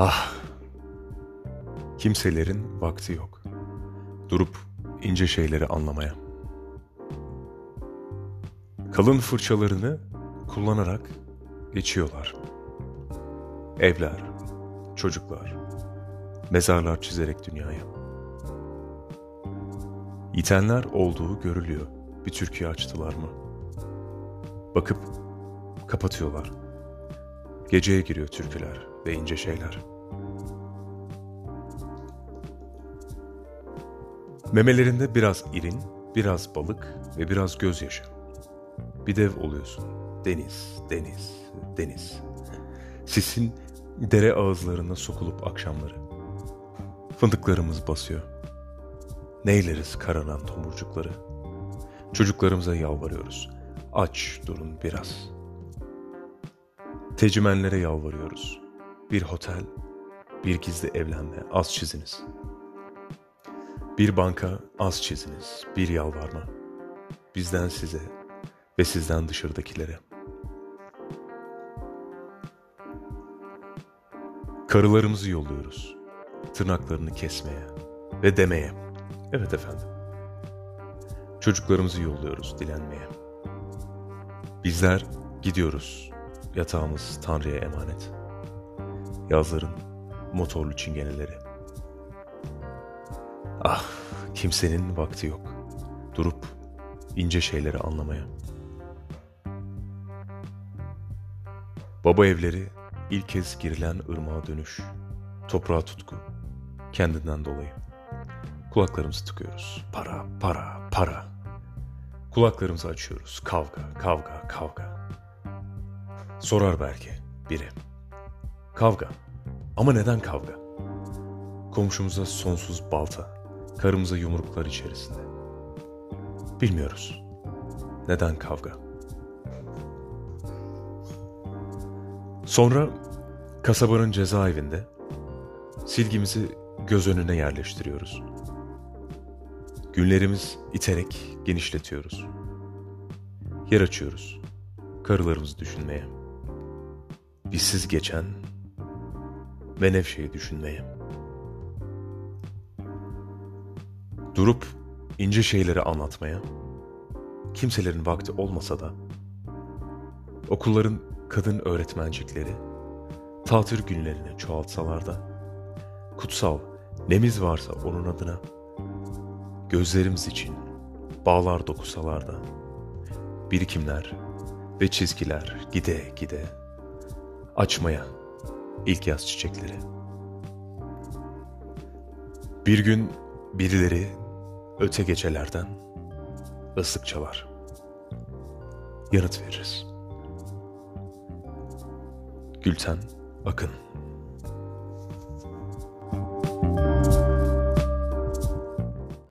Ah! Kimselerin vakti yok. Durup ince şeyleri anlamaya. Kalın fırçalarını kullanarak geçiyorlar. Evler, çocuklar, mezarlar çizerek dünyaya. Yitenler olduğu görülüyor. Bir türküyü açtılar mı? Bakıp kapatıyorlar. Geceye giriyor türküler ve ince şeyler. Memelerinde biraz irin, biraz balık ve biraz gözyaşı. Bir dev oluyorsun. Deniz, deniz, deniz. Sisin dere ağızlarına sokulup akşamları. Fındıklarımız basıyor. Neyleriz karanan tomurcukları. Çocuklarımıza yalvarıyoruz. Aç durun biraz. Tecimenlere yalvarıyoruz. Bir otel, bir gizli evlenme az çiziniz. Bir banka az çiziniz, bir yalvarma. Bizden size ve sizden dışarıdakilere. Karılarımızı yolluyoruz. Tırnaklarını kesmeye ve demeye. Evet efendim. Çocuklarımızı yolluyoruz dilenmeye. Bizler gidiyoruz. Yatağımız Tanrı'ya emanet. Yazların motorlu çingeneleri. Ah, kimsenin vakti yok. Durup ince şeyleri anlamaya. Baba evleri ilk kez girilen ırmağa dönüş. Toprağa tutku. Kendinden dolayı. Kulaklarımızı tıkıyoruz. Para, para, para. Kulaklarımızı açıyoruz. Kavga, kavga, kavga. Sorar belki biri. Kavga. Ama neden kavga? Komşumuza sonsuz balta, karımıza yumruklar içerisinde. Bilmiyoruz. Neden kavga? Sonra kasabanın cezaevinde silgimizi göz önüne yerleştiriyoruz. Günlerimiz iterek genişletiyoruz. Yer açıyoruz. Karılarımızı düşünmeye. Bizsiz geçen Menevşe'yi düşünmeye. Durup ince şeyleri anlatmaya, kimselerin vakti olmasa da, okulların kadın öğretmencikleri, tatil günlerini çoğaltsalar da, kutsal nemiz varsa onun adına, gözlerimiz için bağlar dokusalar da, birikimler ve çizgiler gide gide, açmaya ilk yaz çiçekleri. Bir gün birileri öte gecelerden ıslık çalar. Yanıt veririz. Gülten Akın